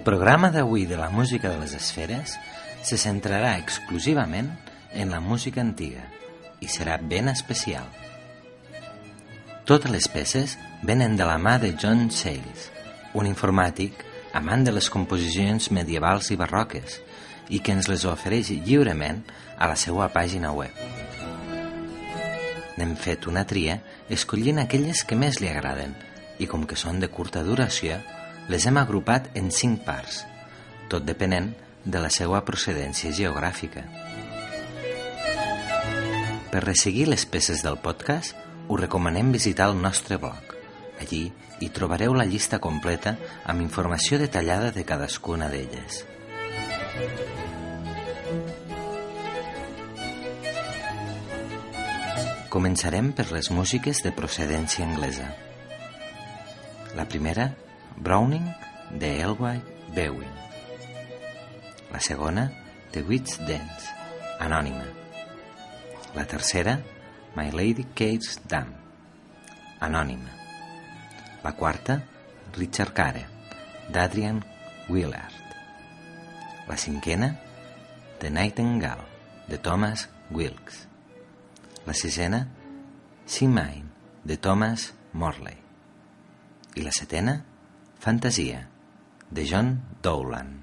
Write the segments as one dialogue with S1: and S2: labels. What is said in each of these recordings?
S1: El programa d'avui de la música de les esferes se centrarà exclusivament en la música antiga i serà ben especial. Totes les peces venen de la mà de John Sayles, un informàtic amant de les composicions medievals i barroques i que ens les ofereix lliurement a la seva pàgina web. N'hem fet una tria escollint aquelles que més li agraden i com que són de curta duració, les hem agrupat en cinc parts, tot depenent de la seva procedència geogràfica. Per resseguir les peces del podcast, us recomanem visitar el nostre blog. Allí hi trobareu la llista completa amb informació detallada de cadascuna d'elles. Començarem per les músiques de procedència anglesa. La primera, Browning, de Elway Bewin. La segona, The Witch Dance, anònima. La tercera, My Lady Kate's Dam, anònima. La quarta, Richard Care, d'Adrian Willard. La cinquena, The Nightingale, de Thomas Wilkes. La sisena, Sea Mine, de Thomas Morley. I la setena, Fantasia, de John Dowland.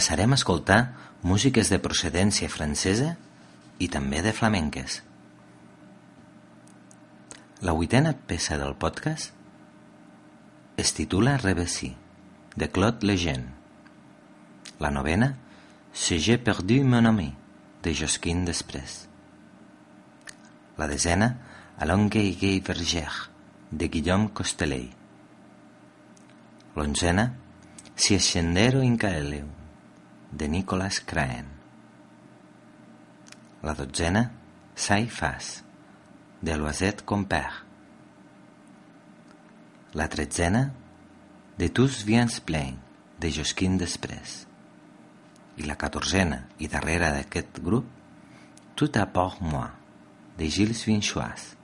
S1: Passarem a escoltar músiques de procedència francesa i també de flamenques. La vuitena peça del podcast es titula Revessi, de Claude Lejeune. La novena, Si j'ai perdu mon ami, de Josquin Després. La desena, A longue gay verger, de Guillaume Costellet. L'onzena, Si ascendero in caeleu, de Nicolas Craen. La dotzena, Sai fas, de Loisette Compère. La tretzena, De tous viens plein, de Josquin Després. I la catorzena i darrera d'aquest grup, Tout à part moi, de Gilles Vinchois.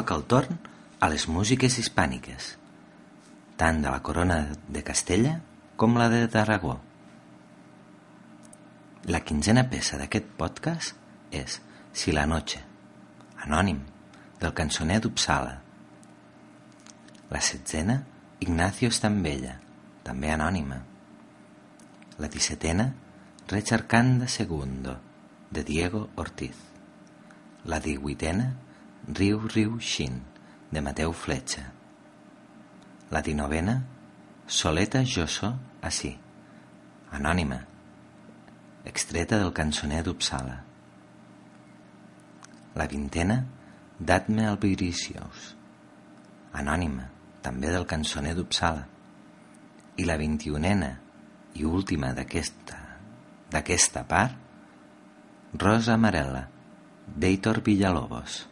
S1: Toca el torn a les músiques hispàniques, tant de la corona de Castella com la de Tarragó. La quinzena peça d'aquest podcast és Si la noche, anònim, del cançoner d'Upsala. La setzena, Ignacio Estambella, també anònima. La dissetena, Recharcanda Segundo, de Diego Ortiz. La divuitena, Riu Riu Xin, de Mateu Fletxa. La dinovena, Soleta Josso Así, anònima, extreta del cançoner d'Upsala. La vintena, Datme Albiricius, anònima, també del cançoner d'Upsala. I la vint-i-unena i última d'aquesta d'aquesta part, Rosa Amarela, d'Eitor Villalobos.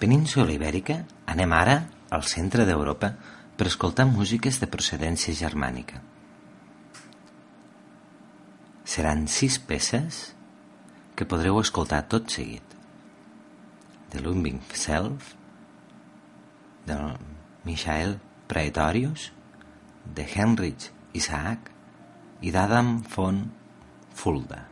S1: Península ibèrica anem ara al centre d'Europa per escoltar músiques de procedència germànica. Seran sis peces que podreu escoltar tot seguit. De Lumbing Self, del Michael Praetorius, de Heinrich Isaac i d'Adam von Fulda.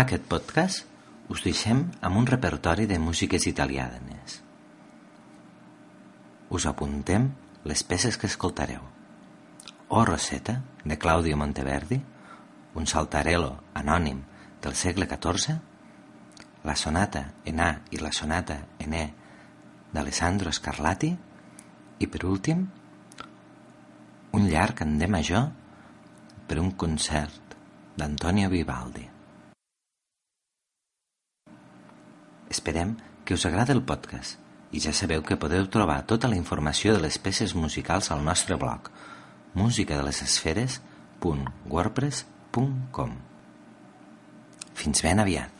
S1: Acabar aquest podcast, us deixem amb un repertori de músiques italianes. Us apuntem les peces que escoltareu. O Rosetta, de Claudio Monteverdi, un saltarello anònim del segle XIV, la sonata en A i la sonata en E d'Alessandro Scarlatti i, per últim, un llarg en D major per un concert d'Antonio Vivaldi. Esperem que us agradi el podcast i ja sabeu que podeu trobar tota la informació de les peces musicals al nostre blog musicadelesesferes.wordpress.com Fins ben aviat!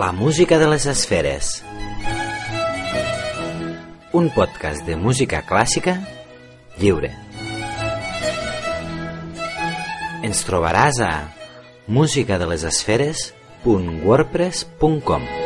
S1: La música de les esferes. Un podcast de música clàssica lliure. Ens trobaràs a musicadelesesferes.wordpress.com